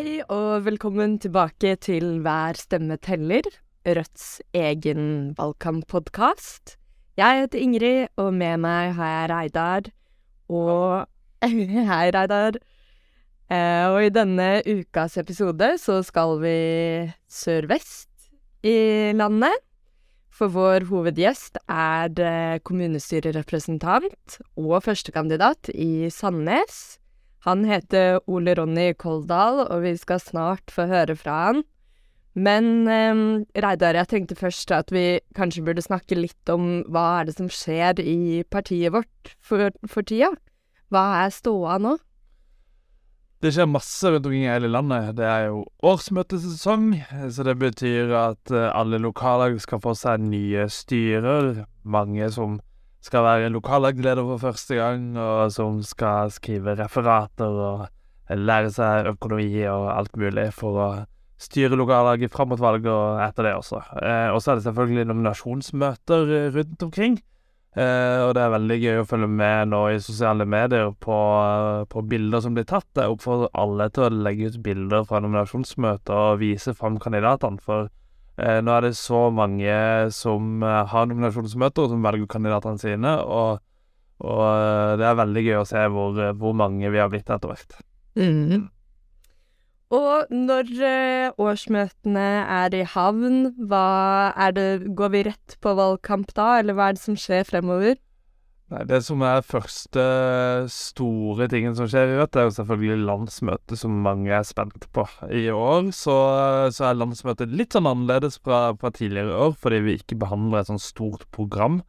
Hei og velkommen tilbake til Hver stemme teller, Rødts egen valgkamppodkast. Jeg heter Ingrid, og med meg har jeg Reidar. Og Hei, Reidar. Eh, og i denne ukas episode så skal vi sørvest i landet. For vår hovedgjest er kommunestyrerepresentant og førstekandidat i Sandnes. Han heter Ole Ronny Koldal, og vi skal snart få høre fra han. Men um, Reidar, jeg tenkte først at vi kanskje burde snakke litt om hva er det som skjer i partiet vårt for, for tida? Hva er ståa nå? Det skjer masse rundt omkring i hele landet. Det er jo årsmøtesesong, så det betyr at eh, alle lokallag skal få seg nye styrer. Mange som skal være lokallagsleder for første gang, og som skal skrive referater og lære seg økonomi og alt mulig for å styre lokallaget fram mot valget og etter det også. Eh, og så er det selvfølgelig nominasjonsmøter rundt omkring. Eh, og det er veldig gøy å følge med nå i sosiale medier på, på bilder som blir tatt. Jeg oppfordrer alle til å legge ut bilder fra nominasjonsmøter og vise fram kandidatene. For nå er det så mange som eh, har nominasjonsmøter, og som velger kandidatene sine. Og, og eh, det er veldig gøy å se hvor, hvor mange vi har blitt etter hvert. Mm. Og når årsmøtene er i havn, hva er det Går vi rett på valgkamp da, eller hva er det som skjer fremover? Nei, Det som er første store tingen som skjer i Rødt, er jo selvfølgelig landsmøtet, som mange er spent på. I år så, så er landsmøtet litt sånn annerledes fra, fra, tidligere år, fordi vi ikke behandler et sånt stort program.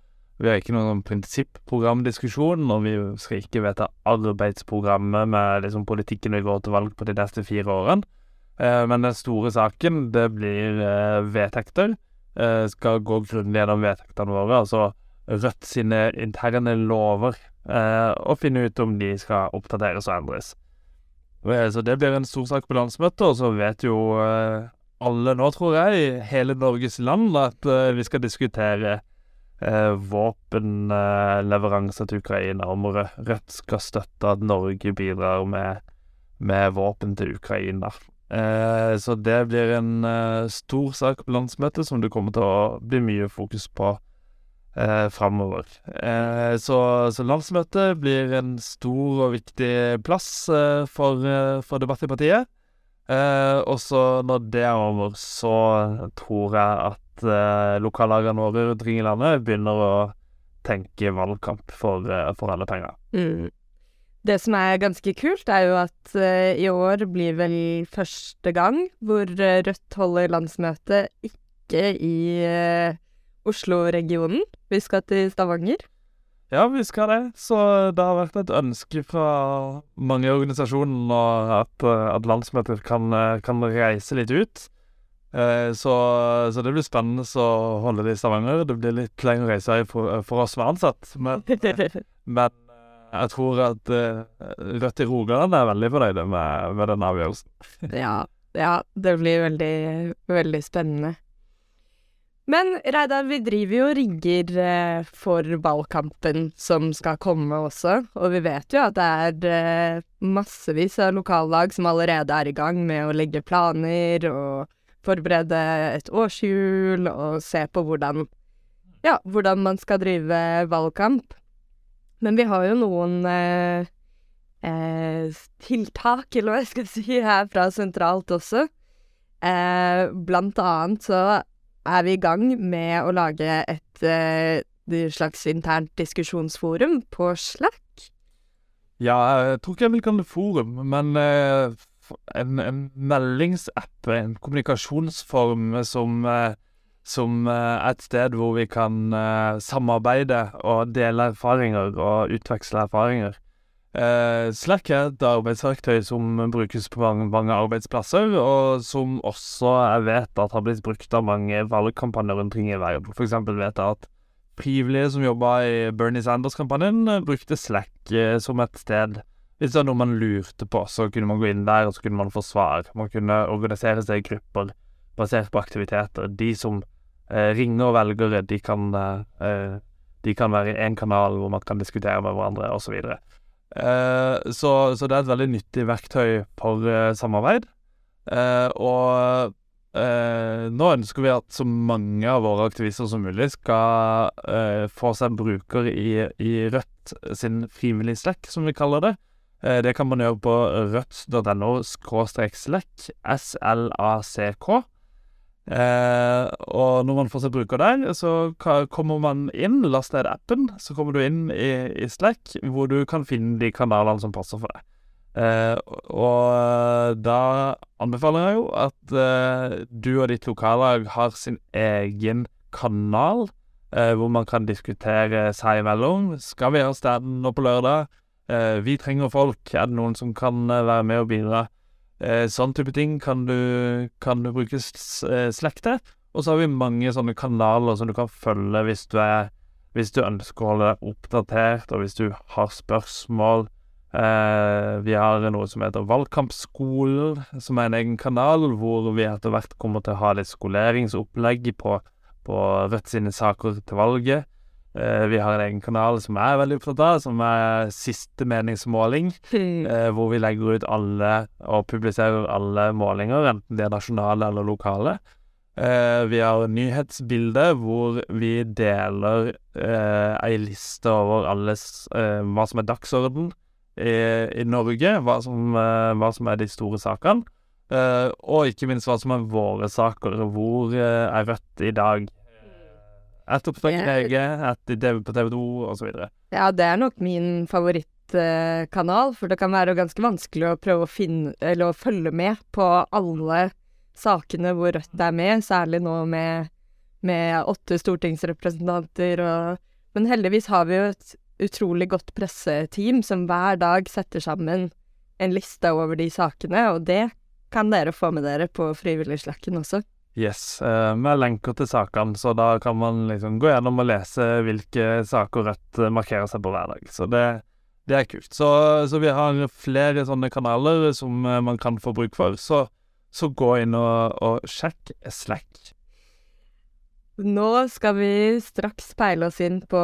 Vi har ikke noen prinsipprogramdiskusjon, og vi skal ikke vedta arbeidsprogrammet med liksom politikken vi går til valg på de neste fire årene. Eh, men den store saken, det blir eh, vedtekter. Eh, skal gå grundig gjennom vedtektene våre. altså Rødt sine interne lover, eh, og finne ut om de skal oppdateres og endres. Eh, så det blir en stor sak på landsmøtet, og så vet jo eh, alle nå, tror jeg, i hele Norges land at eh, vi skal diskutere eh, våpenleveranser til Ukraina, om Rødt skal støtte at Norge bidrar med, med våpen til Ukraina. Eh, så det blir en stor sak på landsmøtet som det kommer til å bli mye fokus på eh, framover. Eh, så, så, landsmøtet blir en stor og viktig plass eh, for, eh, for, debatt i partiet. Eh, og så når det er over, så tror jeg at eh, lokallagene våre rundt omkring i landet begynner å tenke valgkamp for, for alle penger. Mm. Det som er ganske kult, er jo at uh, i år blir vel første gang hvor Rødt holder landsmøte ikke i uh, Oslo-regionen. Vi skal til Stavanger. Ja, vi skal det. Så det har vært et ønske fra mange organisasjoner at, at landsmøtet kan, kan, reise litt ut. Eh, så, så, det blir spennende å holde det i Stavanger. Det blir litt lengre reise for, for oss som er ansatt. Men, men, jeg tror at Rødt i Rogaland er veldig fornøyde med, med den avgjørelsen. ja, ja, det blir veldig, veldig spennende. Men Reidar, vi driver jo og rigger eh, for valgkampen som skal komme også, og vi vet jo at det er eh, massevis av lokallag som allerede er i gang med å legge planer og forberede et årshjul og se på hvordan ja, hvordan man skal drive valgkamp. Men vi har jo noen eh, eh, tiltak, eller hva jeg skal si, her fra sentralt også. Eh, blant annet så er vi i gang med å lage et uh, slags internt diskusjonsforum på Slack. Ja, jeg tror ikke jeg vil kalle det forum, men uh, en, en meldingsapp, en kommunikasjonsform som, uh, som et sted hvor vi kan samarbeide og dele erfaringer og utveksle erfaringer. Uh, Slack er et arbeidsverktøy som brukes på mange, mange, arbeidsplasser, og som også jeg vet at har blitt brukt av mange valgkampanjer rundt omkring i verden. For eksempel vet jeg at frivillige som jobba i Bernie Sanders-kampanjen, brukte Slack uh, som et sted. Hvis det var noe man lurte på, så kunne man gå inn der, og så kunne man få svar. Man kunne organisere seg i grupper basert på aktiviteter. De som uh, ringer velgere, de kan, de kan være i én kanal hvor man kan diskutere med hverandre, osv. Uh, så, så, det er et veldig nyttig verktøy for uh, samarbeid. Eh, og eh, nå ønsker vi at så mange av våre aktivister som mulig skal eh, få seg bruker i, i Rødt sin frivillige slekk, som vi kaller det. Eh, det kan man gjøre på rødt.no skråstrek slack, S-L-A-C-K. Eh, og når man får seg bruker der, så kommer man inn, last ned appen, så kommer du inn i, i Slack, hvor du kan finne de kanalene som passer for deg. Eh, og da anbefaler jeg jo at eh, du og ditt lokallag har sin egen kanal, eh, hvor man kan diskutere seg imellom. Skal vi ha stand nå på lørdag? Eh, vi trenger folk. Er det noen som kan eh, være med og bidra? Eh, sånn type ting kan du, kan du bruke eh, Slack til. Og så har vi mange sånne kanaler som du kan følge hvis du, er, hvis du ønsker å holde deg oppdatert, og hvis du har spørsmål. Eh, vi har noe som heter Valgkampskolen, som er en egen kanal, hvor vi etter hvert kommer til å ha litt skoleringsopplegg på, på Rødt sine saker til valget. Eh, vi har en egen kanal som jeg er veldig opptatt av, som er Siste meningsmåling. Eh, hvor vi legger ut alle og publiserer alle målinger, enten de er nasjonale eller lokale. Eh, vi har nyhetsbilde hvor vi deler ei liste over alles, hva som er dagsorden i, i Norge, hva som, hva som er de store sakene. Og ikke minst hva som er våre saker. Hvor er Rødt i dag? Et opptak i Ja. VG, et i TV på TV 2 osv. Ja, det er nok min favorittkanal, for det kan være ganske vanskelig å prøve å finne Eller å følge med på alle sakene hvor Rødt er med, særlig nå med, med åtte stortingsrepresentanter og Men heldigvis har vi jo et utrolig godt presseteam som hver dag setter sammen en liste over de sakene, og det kan dere få med dere på Frivilligslakken også. Yes, vi med lenker til sakene, så da kan man liksom gå gjennom og lese hvilke saker Rødt eh, markerer seg på hver dag. Så det, det er kult. Så, så vi har flere sånne kanaler som eh, man kan få bruk for. Så, så gå inn og, og sjekk Slack. Nå skal vi straks peile oss inn på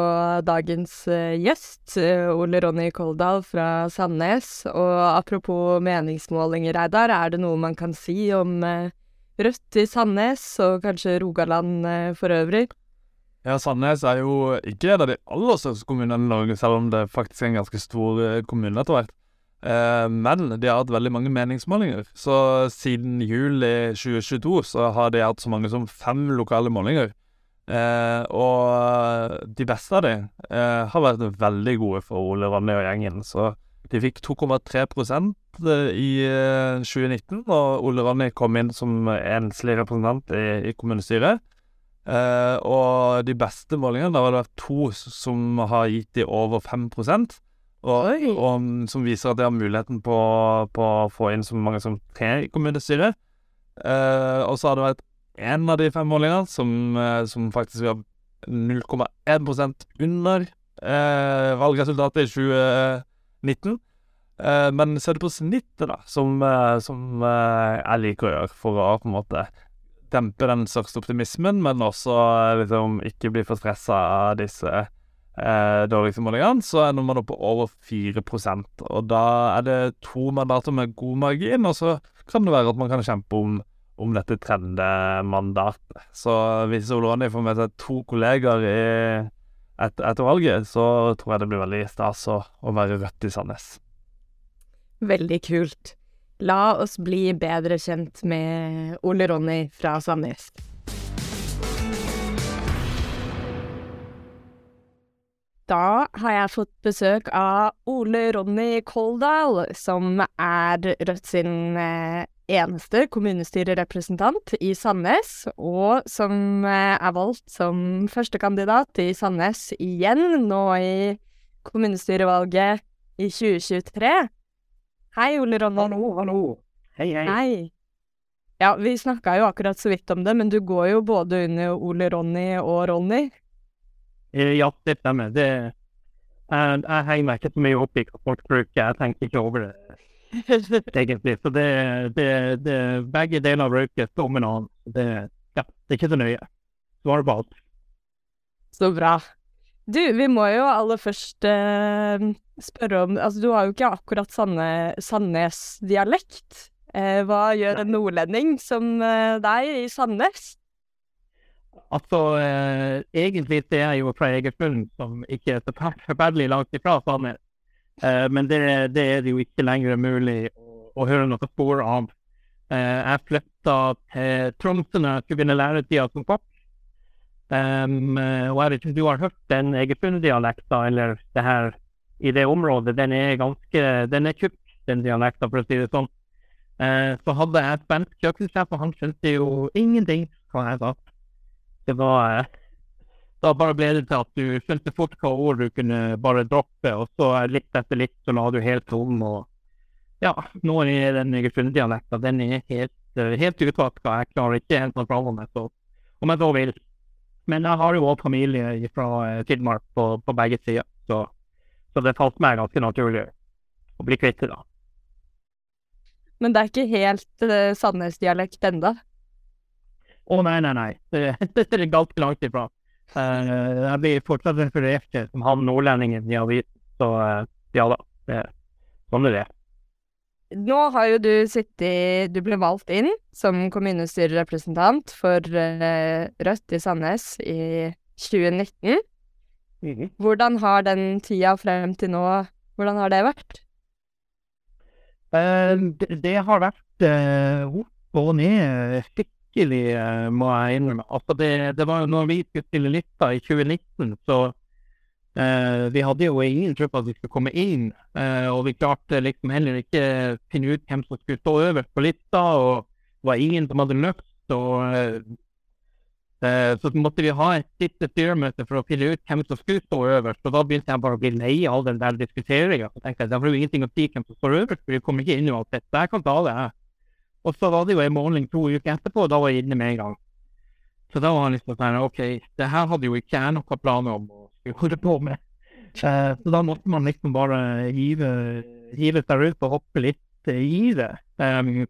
dagens eh, gjest, eh, Ole Ronny Koldal fra Sandnes. Og apropos meningsmålinger, Reidar, er det noe man kan si om eh, Rødt i Sandnes, og kanskje Rogaland eh, for øvrig? Ja, Sandnes er jo ikke en av de aller største kommunene i Norge, selv om det faktisk er en ganske stor eh, kommune etter hvert. Eh, men de har hatt veldig mange meningsmålinger. Så siden juli 2022 så har de hatt så mange som fem lokale målinger. Eh, og de beste av de eh, har vært veldig gode for Ole Ronny og gjengen. Så de fikk 2,3 eh, i eh, 2019, og Ole Ronny kom inn som enslig representant i, i kommunestyret. Eh, og de beste målingene, da har det vært to som har gitt de over 5 og, og som viser at de har muligheten på, på, å få inn så mange som tre i kommunestyret. Eh, og så har det vært én av de fem målingene som, eh, som faktisk var 0,1 under eh, valgresultatet i 2019. 19. Eh, men så er det på snittet, da, som, eh, som eh, jeg liker å gjøre for å på en måte dempe den største optimismen, men også liksom ikke bli for stressa av disse eh, dårligste målingene, så ender man opp på over 4 Og da er det to mandater med god margin, og så kan det være at man kan kjempe om, om dette tredje mandatet. Så hvis Oloni får med seg to kolleger i et, etter valget, så tror jeg det blir veldig stas å, å være Rødt i Sandnes. Veldig kult. La oss bli bedre kjent med Ole Ronny fra Sandnes. Da har jeg fått besøk av Ole Ronny Koldal, som er Rødt sin eh, eneste kommunestyrerepresentant i Sandnes, og som eh, er valgt som førstekandidat i Sandnes igjen nå i kommunestyrevalget i 2023. Hei, Ole Ronny. Hallo, hallo. Hei, hei. Hei. Ja, vi snakka jo akkurat så vidt om det, men du går jo både under Ole Ronny og Ronny. Eh, Ja, det stemmer. Det, jeg, jeg henger meg ikke så mye opp i hva folk bruker. Jeg tenker ikke over det, egentlig. Så det, det, det begge deler røykes om en annen. Det, ja, det er ikke så nøye. Svarer på alt. Så bra. Du, vi må jo aller først eh, spørre om Altså, du har jo ikke akkurat Sandnes-dialekt. Eh, hva gjør en nordlending som eh, deg i Sandnes? Altså, eh, egentlig det er jeg jo fra Egersund, som ikke er så for- forferdelig langt ifra Sandnes. Eh, men det, det er det jo ikke lenger mulig å, å høre noe spor av. Eh, jeg flytta til Tromsø når jeg skulle begynne læretida som kokk. Um, eh, og jeg vet ikke om du har hørt den Egersund-dialekta, eller det her i det området. Den er ganske Den er tjukk, den dialekta, for å si det sånn. Uh, så hadde jeg et svensk kjøkkensjef, og han skjønte jo ingenting hva jeg sa. Det var Da bare ble det til at du skjønte fort hva ord du kunne bare droppe, og så litt etter litt så la du helt tom. og Ja, nå er den Egersund-dialekta den er helt, helt utvaska. Jeg klarer ikke helt å meg, så om jeg så vil. Men jeg har jo òg familie fra eh, Finnmark på, på begge sider, så, så det falt meg ganske naturlig å bli kvitt det, da. Men det er ikke helt uh, Sandnes-dialekt enda. Å nei, nei, nei. Det, det er ganske langt ifra. Eh, jeg blir fortsatt referert til som han nordlendingen i avisen, så eh, ja da. Det, sånn er det. Nå har jo du sittet Du ble valgt inn som kommunestyrerepresentant for eh, Rødt i Sandnes i 2019. Hvordan har den tida frem til nå Hvordan har det vært? Eh, det, det har vært eh, opp og ned skikkelig, eh, må jeg innrømme. Altså det, det var jo når vi skulle stille lista i 2019, så eh, Vi hadde jo ingen tro på at vi skulle komme inn, eh, og vi klarte liksom heller ikke finne ut hvem som skulle stå øverst på lista, og det var ingen som hadde løpt. Og, så måtte vi ha et siste styremøte for å finne ut hvem som skulle stå øverst. Og da begynte jeg bare å bli lei av den der diskuteringa. Så tenkte jeg det var jo ingenting å si hvem som står øverst, for vi kommer ikke inn uansett. Så jeg kan ta det, jeg. Og så var det jo en måling to uker etterpå, og da var jeg inne med en gang. Så da var han liksom sånn OK, det her hadde jo ikke jeg noen planer om å skulle holde på med. Eh, så da måtte man liksom bare hive, hive seg ut og hoppe litt i det. Um,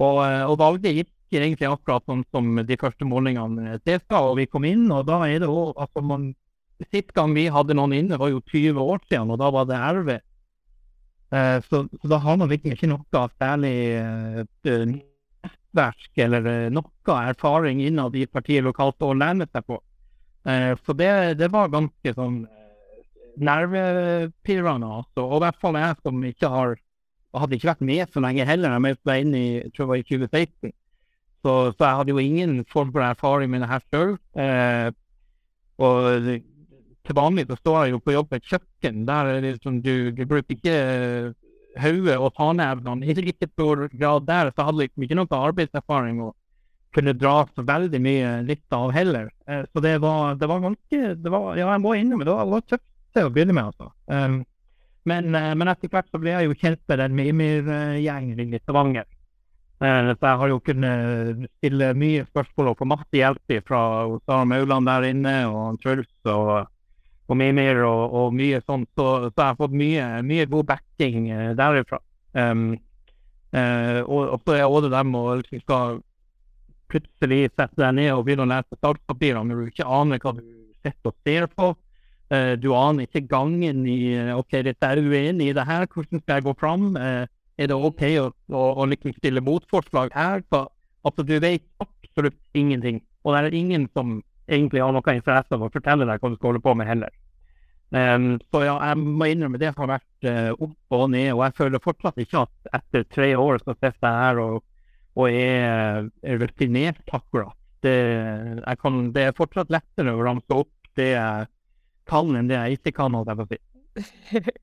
og, og valget gikk egentlig akkurat sånn som de første målingene tilsa, og vi kom inn, og da er det òg altså man Sist gang vi hadde noen inne, var jo 20 år siden, og da var det RV. Eh, så, så da har man virkelig ikke noe særlig eh, nettverk eller eh, noe erfaring innad i partiet lokalt å lene seg på. Eh, så det, det var ganske sånn eh, nervepirrende, altså. Og i hvert fall jeg som ikke har hadde ikke vært med så lenge heller. Jeg meldte meg inn i jeg tror det var i 2016. Så, så jeg hadde jo ingen form for erfaring med det her sjøl. Eh, og til vanlig så står jeg jo på jobb på et kjøkken. Der er liksom du, du bruker ikke eh, hodet og tanevnene i like stor grad der. Så hadde liksom ikke noe arbeidserfaring å kunne dra så veldig mye nytte av heller. Eh, så det var, det var ganske det var, Ja, jeg må innrømme det var, tøft å begynne med, altså. Um, men, eh, men etter hvert så ble jeg jo kjent med den Mimir-gjengen i Stavanger. Så jeg har jo kunnet stille mye spørsmål og få masse hjelp fra Sara Mauland der inne, og Truls og, og Mimir og, og mye sånt. Så, så jeg har fått mye, mye god backing eh, derifra. Um, uh, og, og så er det det der med å liksom skal plutselig sette deg ned og begynne å lese startpapirene når du ikke aner hva du sitter og ser på. Uh, du aner ikke gangen i OK, dette er uenig i det her, hvordan skal jeg gå fram? Uh, er det OK å, å, å liksom stille motforslag her? Så, altså, du vet absolutt ingenting. Og det er ingen som egentlig har noe interesse av å fortelle deg hva du skal holde på med heller. Um, så ja, jeg må innrømme det har vært uh, opp og ned, og jeg føler fortsatt ikke at etter tre år så sitter jeg her og, og er, er rutinert akkurat. Det, kan, det er fortsatt lettere å ramse opp det jeg kan enn det jeg ikke kan, holdt jeg på å si.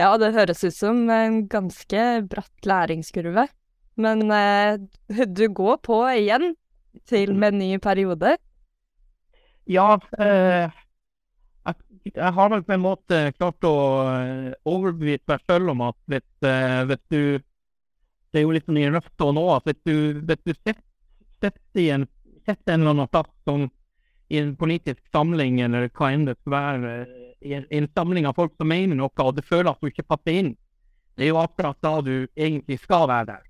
Ja, det høres ut som en ganske bratt læringskurve. Men uh, du går på igjen til med en ny periode. Ja, eh, jeg, har vel på en måte klart å eh, overbevise meg selv om at hvis, eh, hvis du Det er jo litt sånn i røfta nå at hvis du, hvis du sitter, en, en eller annen plass sånn, i en politisk samling, eller hva enn det skal være, eh, i en, i en samling av folk som mener noe, og du føler at du ikke passer inn, det er jo akkurat da du egentlig skal være der.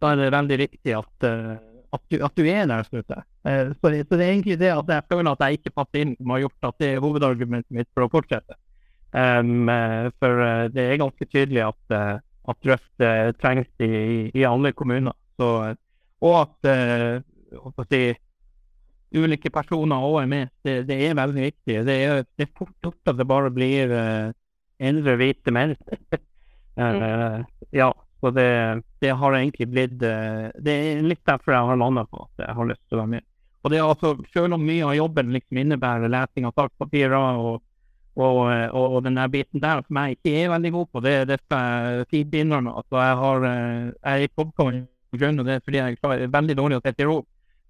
Da er det veldig riktig at, eh, at, du, at du er der, ute. Eh, Så, det- så det er egentlig det at jeg føler at jeg ikke passer inn, som har gjort at det er hovedargumentet mitt for å fortsette. Um, eh, for eh, det er ganske tydelig at, eh, at Rødt eh, trengs i, i alle kommuner. Så, og at uh, si, ulike personer òg er med. Det, det, er veldig viktig. Det er, det er fort gjort at det bare blir uh, eldre, hvite menn. uh, ja, så det, det, har egentlig blitt uh, Det er litt derfor jeg har landa på at jeg har lyst til å være med. Og det er altså, Selv om mye av jobben liksom innebærer lesing av sakspapirer og, og, og, og, den der biten der, som jeg ikke er veldig god på, det er dette feedbinderne. Altså, jeg, har, jeg er i popkorn grunn, og det fordi jeg er veldig dårlig å sette i ro.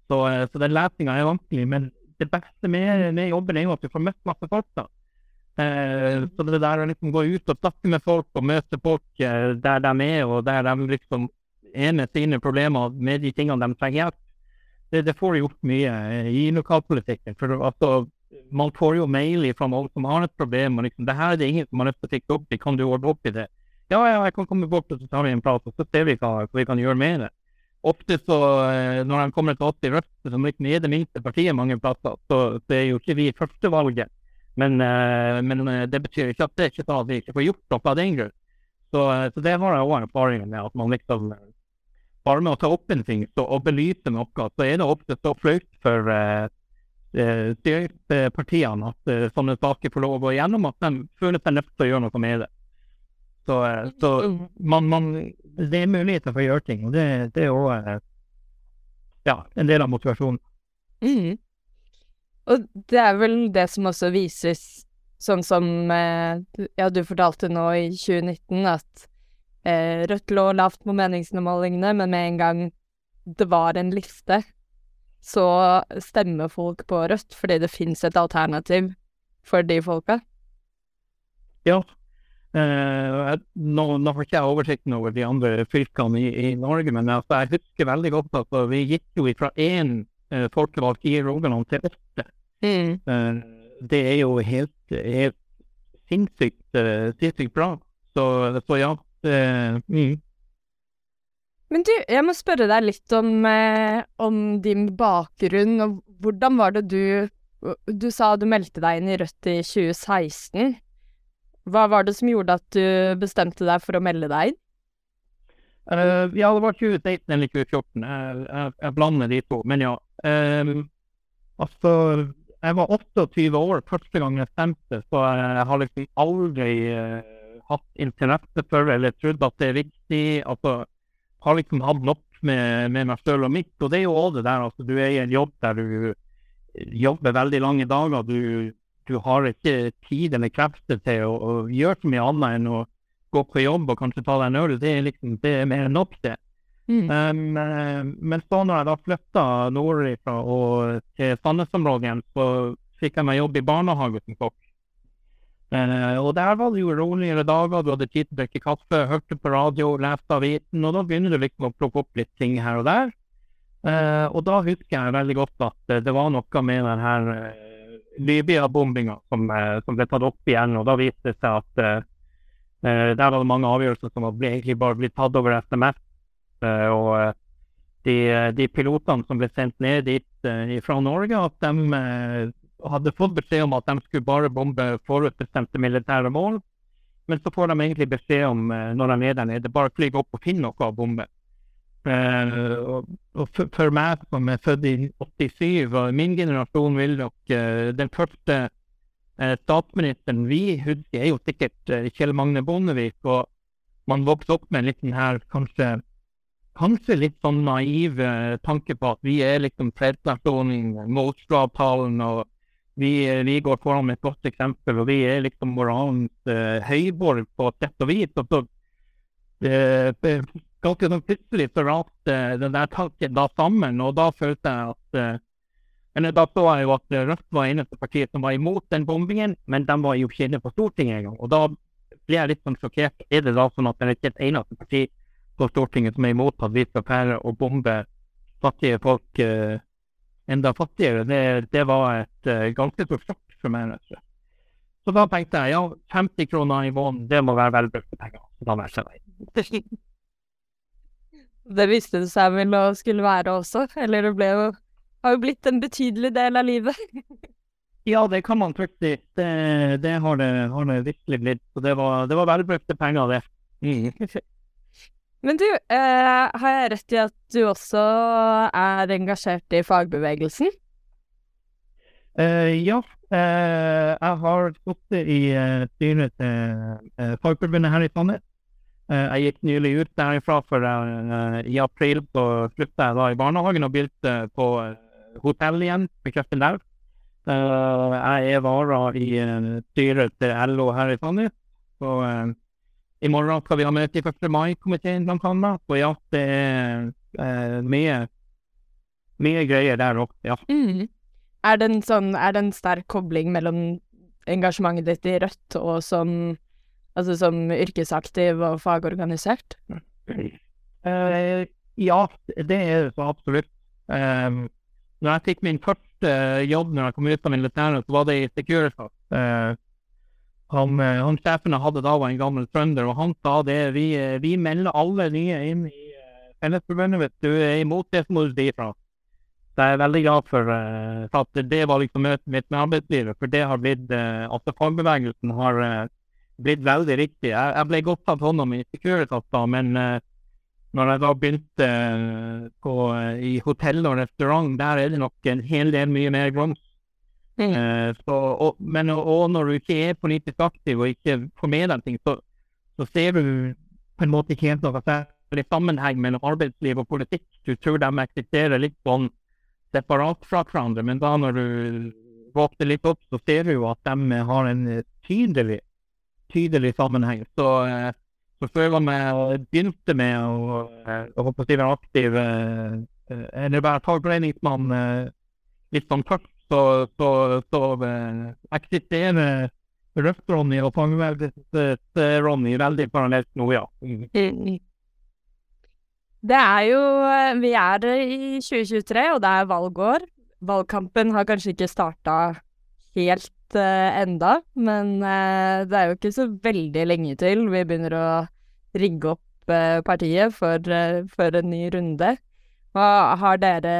Så, eh, så den lesinga er vanskelig. Men det beste med, med, jobben er jo at du får møtt masse folk. da. Eh, så det der å liksom gå ut og snakke med folk og møte folk eh, der de er, og der de liksom er med sine problemer med de tingene de trenger hjelp, det, det får gjort mye eh, i lokalpolitikken. For altså, man får jo mail fra alle som har et problem, og liksom 'Det her er det ingen som har lyst til å fikse opp i, kan du ordne opp i det?' Ja, ja, jeg kan komme bort og så tar vi en prat, og så ser vi hva, vi kan gjøre med det ofte så, når de kommer til oss i Rødt, som liksom er det minste partiet mange plasser, så, så er jo ikke vi førstevalget. Men, uh, men uh, det betyr ikke at det ikke sånn at vi ikke får gjort noe av den grunn. Så, uh, så, det var òg erfaring med. at man liksom Bare med å ta opp en ting så, og belyse noe, så er det ofte så flaut for styringspartiene at sånne saker får lov å gå igjennom, at de føler seg nødt til å gjøre noe med det. Så, eh, så man, man, det er muligheter for å gjøre ting, og det, det er òg uh, ja, en del av motivasjonen. Mm. Og det er vel det som også vises, sånn som eh, ja, du fortalte nå i 2019, at eh, Rødt lå lavt på meningsmålingene, men med en gang det var en liste, så stemmer folk på Rødt fordi det fins et alternativ for de folka. Ja, Uh, nå, nå får ikke jeg oversikten over de andre fylkene i, i Norge, men altså, jeg husker veldig godt at vi gikk jo fra én uh, folkevalgt i Rogaland til åtte. Mm. Uh, det er jo helt, helt sinnssykt, sinnssykt bra. Så, så ja. Mm. Men du, jeg må spørre deg litt om, om din bakgrunn. og Hvordan var det du Du sa du meldte deg inn i Rødt i 2016. Hva var det som gjorde at du bestemte deg for å melde deg inn? Uh, ja, det var 2016 eller 2014. Jeg, jeg, jeg blander de to. Men ja. Um, altså, jeg var 28 år første gang jeg stemte, så jeg har liksom aldri uh, hatt interesse for eller trodd at det er viktig. Altså, har liksom hatt nok med, med meg sjøl og mitt. Og det er jo òg det der, altså. Du er i en jobb der du jobber veldig lange dager. Du du har ikke tid eller krefter til å, å, gjøre så mye annet enn å gå på jobb og kanskje ta deg en øl. Det er liksom, det er mer enn nok, det. Mm. Um, men så når jeg da flytta nordfra og til Sandnes-området så fikk jeg meg jobb i barnehage som kokk. Uh, og der var det jo roligere dager, du hadde tid til å drikke kaffe, hørte på radio, leste avisen, og da begynner du liksom å plukke opp litt ting her og der. Uh, og da husker jeg veldig godt at det var noe med den her uh, Libya-bombinga som, eh, som, ble tatt opp igjen. og Da viste det seg at der var det mange avgjørelser som ble, egentlig bare blitt tatt over SMS. Uh, og de, de, pilotene som ble sendt ned dit uh, fra Norge, at de hadde fått beskjed om at de skulle bare bombe forutbestemte militære mål. Men så får de egentlig beskjed om når de er der nede, bare fly opp og finne noe å bombe. Uh, og for, for, meg som er født i 87, og min generasjon vil nok uh, Den første uh, statsministeren vi husker, er jo sikkert Kjell Magne Bondevik. Og man vokste opp med en liten her kanskje, kanskje litt sånn naiv tanke på at vi er liksom fredsnasjonen, Moscow-avtalen, og vi, vi, går foran med et godt eksempel, og vi er liksom moralens høyborg på sett og vis. Og så ganske sånn plutselig så raste den der tanken da sammen, og da følte jeg at uh, eller Da så jeg jo at Rødt var eneste partiet som var imot den bombingen, men de var jo ikke inne på Stortinget engang. Og da ble jeg litt sånn sjokkert. Er det da sånn at det er ikke et eneste parti på Stortinget som er imot at vi skal fære og bombe fattige folk uh, enda fattigere? Det, det var et uh, ganske stort sjokk for meg. Rett Så da tenkte jeg ja, 50 kroner i måneden, det må være velbrukte penger. Så da meldte jeg meg Det visste det seg vel å skulle være også, eller det ble jo har jo blitt en betydelig del av livet. ja, det kan man trygt si. Det, det, har, det har det virkelig blitt. Så det var, det var velbrukte penger, det. Mm. Men du, eh, har jeg rett i at du også er engasjert i fagbevegelsen? Eh, ja, eh, jeg har sittet i uh, styret til uh, Fagforbundet her i Sandnes. Uh, jeg gikk nylig ut derifra, for i april så slutta jeg da i barnehagen og begynte på hotell igjen, bekreftet der. jeg er vara i styret til LO her i Sandnes. Så i morgen skal vi ha møte i 1. mai-komiteen, blant annet. Så ja, det er mye, mye greier der òg, ja. Mm. Er det en sånn Er det en sterk kobling mellom engasjementet ditt i Rødt og som Altså som yrkesaktiv og fagorganisert? Uh, ja, det er det absolutt. Um, når jeg fikk min første jobb når jeg kom ut av militæret, så var det i Securitas. Uh, han, han sjefen jeg hadde da, var en gammel trønder, og han sa det vi, vi melder alle nye inn i Fellesforbundet. Hvis du er imot det, så må du si ifra. Så jeg er veldig glad for, uh, at det var liksom møtet mitt med arbeidslivet. For det har blitt uh, Altså fagbevegelsen har uh, blitt veldig riktig. Jeg, jeg ble godt tatt hånd om i Securitas da, men når jeg da begynte på, i hotell og restaurant, der er det nok en hel del mye mer grums. Mm. Så, og, men og når du ikke er politisk aktiv og ikke får med deg ting, så, så ser du på en måte ikke helt noe særlig sammenheng mellom arbeidsliv og politikk. Du tror de eksisterer litt sånn separat fra hverandre. Men da når du våkner litt opp, så ser du jo at de har en tydelig, tydelig sammenheng. Så, eh, så før jeg begynte med å, eh, å, å være aktiv, eh, eller være fagforeningsmann litt sånn tørt, så, så, så eksisterer Røft-Ronny og Fangeveldets-Ronny veldig parallelt nå, ja. Det er jo eh, Vi er i 2023, og det er valgår. Valgkampen har kanskje ikke starta helt uh, enda, men uh, det er jo ikke så veldig lenge til vi begynner å rigge opp uh, partiet for, for, en ny runde. Hva, har dere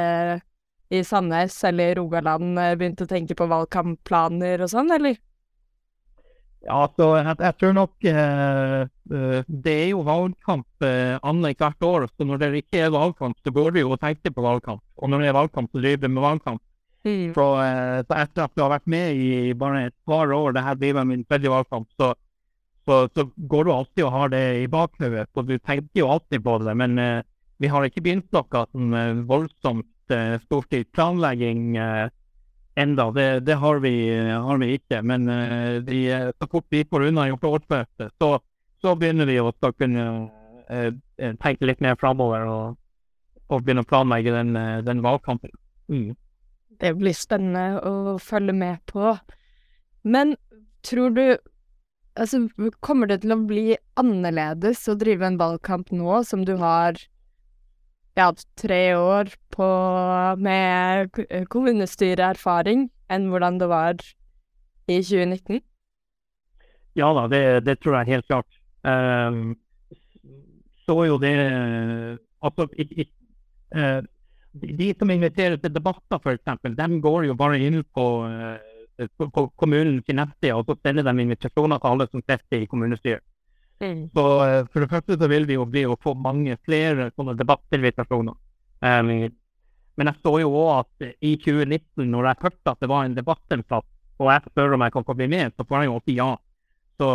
i Sandnes eller Rogaland begynt å tenke på valgkampplaner og sånn, eller? Ja, så jeg, jeg tror nok uh, uh, Det er jo valgkamp uh, annethvert år. Så når det ikke er valgkamp, så bør vi jo tenke på valgkamp. Og når det er valgkamp, så driver vi med valgkamp. Mm. Så, uh, så, etter at du har vært med i bare et par år, det her blir min tredje valgkamp, så, så, så, går du alltid og har det i bakhodet. Så du tenker jo alltid på det. Men vi har ikke begynt noe sånn voldsomt storstilt planlegging. Uh, enda. Det, det har, vi, har, vi, ikke. Men uh, de, så fort vi får unna årsmøtet, så, så, begynner vi å kunne uh, tenke litt mer framover og, og, begynne å planlegge den, den valgkampen. Mm. Det blir spennende å følge med på. Men tror du Altså, kommer det til å bli annerledes å drive en valgkamp nå som du har ja, tre år på, med kommunestyreerfaring enn hvordan det var i 2019? Ja da, det, det tror jeg helt klart. Um, så jo det Altså, it, it, uh, de som inviterer til debatter, f.eks., de går jo bare inn på, uh, på, på kommunens nettside og så sender de invitasjoner til alle som sitter i kommunestyret. Mm. Så uh, For det første så vil vi jo bli å få mange flere sånne debattinvitasjoner. Um, men jeg så jo òg at i 2019, når jeg hørte at det var en debatt og jeg spør om jeg kan få bli med, så får jeg jo alltid ja. Så,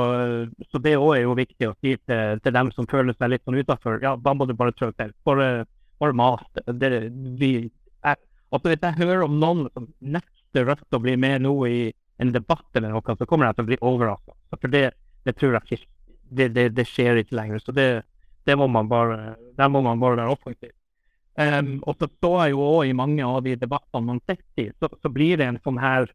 så det òg er jo viktig å si til, til, dem som føler seg litt sånn utafor. Ja, da må du bare trø til. Bare, bare mas. Altså hvis jeg hører om noen som nekter Rødt å bli med nå i en debatt eller noe, så kommer jeg til å bli overraska. For det, det tror jeg ikke det, det, det, skjer ikke lenger. Så det, det må man bare, der må man bare være offensiv. Um, og så står jeg jo òg i mange av de debattene man sitter i, så, så, blir det en sånn her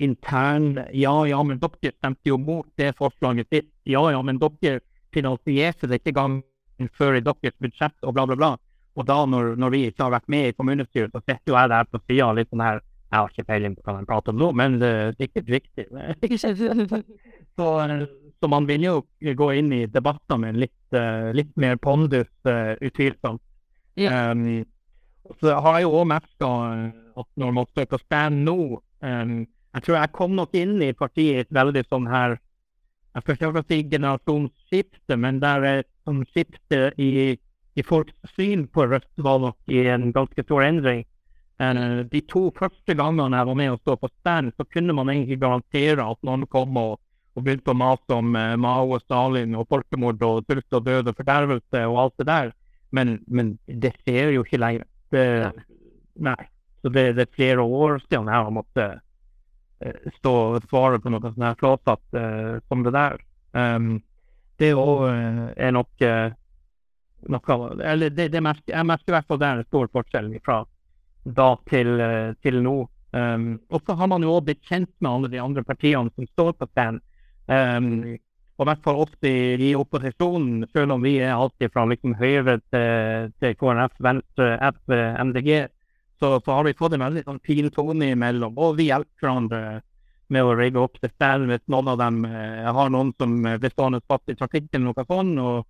intern Ja, ja, men dere stemte jo mot det forslaget sitt. Ja, ja, men dere finansierte det ikke gangen før i deres budsjett, og bla, bla, bla. Og da, når, når vi ikke har vært med i kommunestyret, så sitter jo jeg der på sida litt sånn her Jeg har ikke peiling på hva de prater om nå, men det er sikkert viktig. så, så man vil jo gå inn i debatter med litt, uh, litt mer pondus, uh, utvilsomt. Ja. Um, så har jeg jo òg merka at når man søker stand nå um, Jeg tror jeg kom nok inn i partiet et veldig sånn her Jeg skal ikke si generasjonsskifte, men der er sånn skifte i i folks syn på Rødt var nok i en ganske stor endring. Uh, de to første gangene jeg var med og stå på stand, så kunne man egentlig garantere at noen kom og, og begynte å mase om uh, Mao og Stalin og folkemord og sult og død og fordervelse og alt det der. Men, men det skjer jo ikke lenger. Det, nei. Så det, det, er flere år siden jeg har måttet uh, stå og svare på noe sånt uh, som det der. Um, det òg er nok noe Eller det, det merker, jeg merker i hvert fall det er en stor forskjell fra da til, eh, til nå. Um, og så har man jo òg blitt kjent med alle de andre partiene som står på stand. Um, og i hvert fall oss i, i, opposisjonen, selv om vi er alltid fra liksom Høyre til, til KrF, Venstre, F, MDG, så, så, har vi fått en veldig sånn fin tone imellom. Og vi hjelper hverandre med å rigge opp til stand hvis noen av dem eh, har noen som blir stående fast i trafikken, noe sånt, og,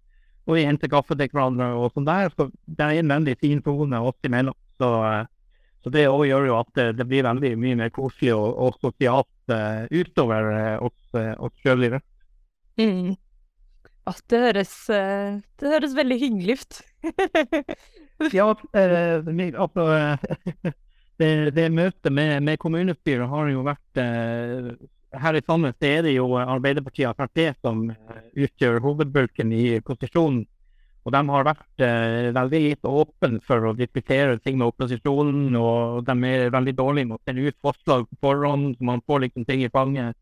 og vi henter kaffe til hverandre og sånn der. Så det er en veldig fin tone oss imellom. Så, eh, så det òg gjør jo at det, blir veldig mye mer koselig og, og sosialt uh, utover uh, oss, uh, oss det. Mm. Det høres, det høres veldig hyggelig ut. ja, altså det, det møtet med, med, kommunestyret har jo vært Her i Sandnes er det jo Arbeiderpartiet og Frp som utgjør hovedbulken i posisjonen. Og de har vært eh, veldig litt åpne for å diskutere ting med opposisjonen. Og de er veldig dårlige med å sende ut forslag på forhånd, så man får liksom ting i fanget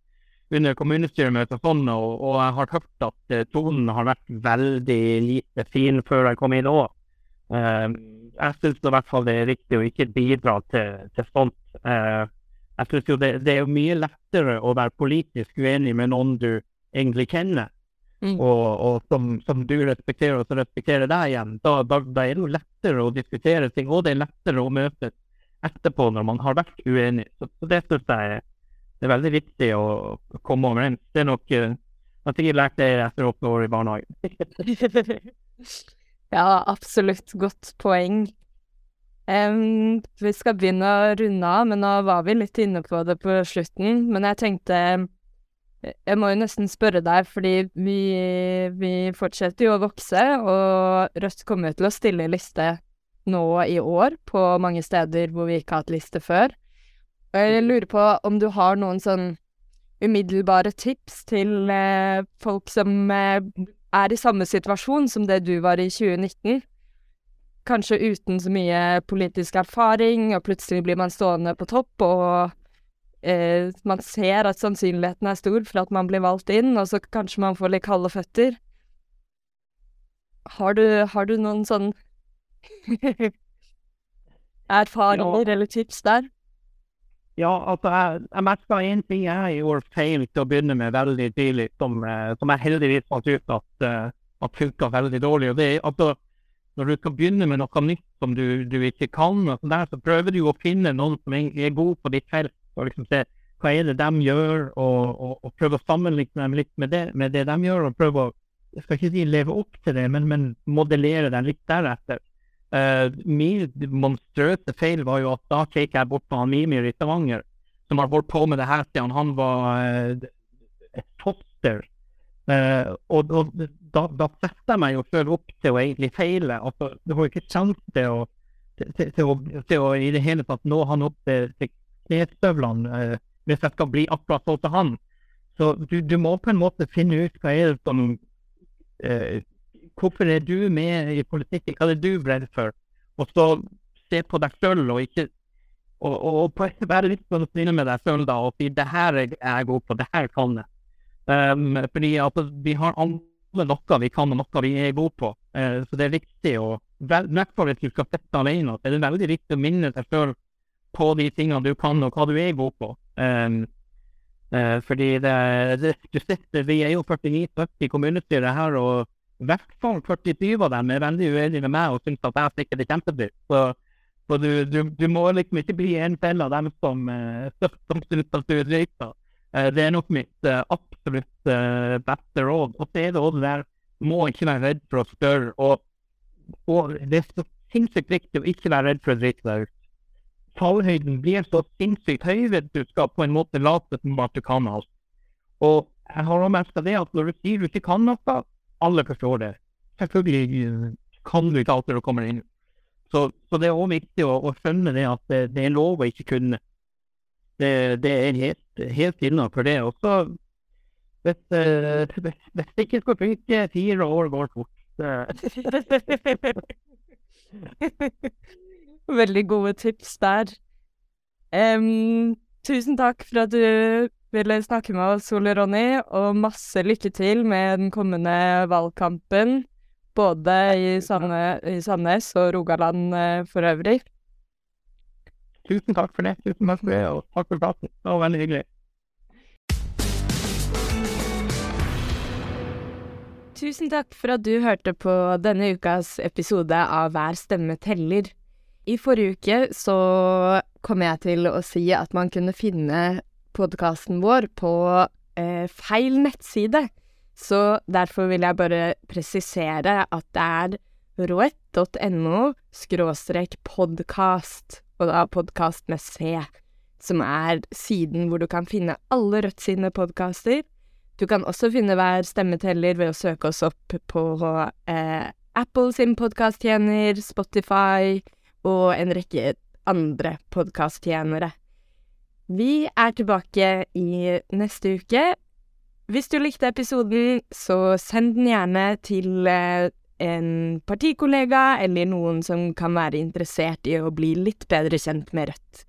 under kommunestyremøtet sånn. Og, og, jeg har hørt at eh, tonen har vært veldig lite fin før jeg kom inn òg. Eh, jeg syns i hvert fall det er riktig å ikke bidra til, til sånt. Eh, jeg synes jo det, det er mye lettere å være politisk uenig med noen du egentlig kjenner Mm. og, og som, som, du respekterer, og som respekterer deg igjen, da, da, da, er det jo lettere å diskutere ting, og det er lettere å møtes etterpå når man har vært uenig. Så, så det syns jeg det er veldig viktig å komme overens. Det er nok Jeg har sikkert lært det etter åtte år i barnehagen. ja, absolutt. Godt poeng. Um, vi skal begynne å runde av, men nå var vi litt inne på det på slutten. Men jeg tenkte jeg må jo nesten spørre deg, fordi vi, vi fortsetter jo å vokse, og Rødt kommer til å stille liste nå i år på mange steder hvor vi ikke har hatt liste før. Og jeg lurer på om du har noen sånn umiddelbare tips til eh, folk som eh, er i samme situasjon som det du var i 2019? Kanskje uten så mye politisk erfaring, og plutselig blir man stående på topp og eh, man ser at sannsynligheten er stor for at man blir valgt inn, og så kanskje man får litt kalde føtter. Har du, har du noen sånn erfaringer ja. eller tips der? Ja, altså, jeg, jeg merka én ting jeg gjorde feil til å begynne med veldig tidlig, som, eh, som jeg heldigvis fant ut at, uh, at funka veldig dårlig. og det er altså, Når du skal begynne med noe nytt som du, du ikke kan, og sånn der, så prøver du å finne noen som er god på ditt felt og liksom se hva er det de gjør, og, og, og prøve å sammenligne dem litt med det, med det, de gjør, og prøve å jeg skal ikke si leve opp til det, men, men modellere dem litt deretter. Uh, min monstrøse feil var jo at da kjekk jeg bort på han Mimir i Stavanger, som har holdt på med det her siden han var uh, et foster. Uh, og, og da, da setter jeg meg jo selv opp til å egentlig feile. Altså, du har ikke sjanse til til, til, til, å, i det hele tatt nå han opp til knestøvlene eh, hvis jeg skal bli akkurat sånn som han. Så du, du, må på en måte finne ut hva er det som eh, Hvorfor er du med i politikken? Hva er det du brenner for? Og så se på deg sjøl og ikke og, og, og være litt sånn snill med deg sjøl og si det her er jeg god på, det her kan jeg. Um, fordi at vi har alle noe vi kan og noe vi er gode på. Uh, så det er viktig å I hvert fall hvis du skal sitte alene, så er det veldig viktig å minne deg sjøl på de tingene du kan, og hva du er god på. Um, uh, fordi det, det, du sitter, Vi er jo 49-70 kommunestyret her, og i hvert fall 47 av dem er veldig uenige med meg og syns at jeg stikker det kjempedyrt. Så, så du, du, du, må liksom ikke bli en fell av dem som, uh, som syns at du er drita. Uh, det er nok mitt uh, absolutt uh, beste råd. Og det er det også det der må ikke være redd for å spørre. Og, og det er så sinnssykt viktig å ikke være redd for å drite deg ut fallhøyden blir så sinnssykt høy hvis du skal på en måte late som at du kan alt. Og jeg har også merka det at når du sier du ikke kan noe, alle forstår det. Selvfølgelig kan du ikke alt når du kommer inn. Så, så det er òg viktig å, å, skjønne det at det, det, er lov å ikke kunne. Det, det er helt, helt innafor det. Og så hvis, uh, hvis det ikke skal funke, fire år går fort. Veldig gode tips der. Um, tusen takk for at du ville snakke med oss, Ole Ronny, og masse lykke til med den kommende valgkampen. Både i, Sandnes, i Sandnes og Rogaland uh, for øvrig. Tusen takk for det. Tusen takk for det, og takk for praten. Det var veldig hyggelig. Tusen takk for at du hørte på denne ukas episode av Hver stemme teller. I forrige uke så kom jeg til å si at man kunne finne podkasten vår på eh, feil nettside. Så derfor vil jeg bare presisere at det er roett.no skråstrek podkast, og da podkast med C, som er siden hvor du kan finne alle Rødt sine podkaster du kan også finne hver stemmeteller ved å søke oss opp på eh, Apple sin podkasttjener, Spotify og en rekke andre podkasttjenere. Vi er tilbake i neste uke. Hvis du likte episoden, så send den gjerne til eh, en partikollega eller noen som kan være interessert i å bli litt bedre kjent med Rødt.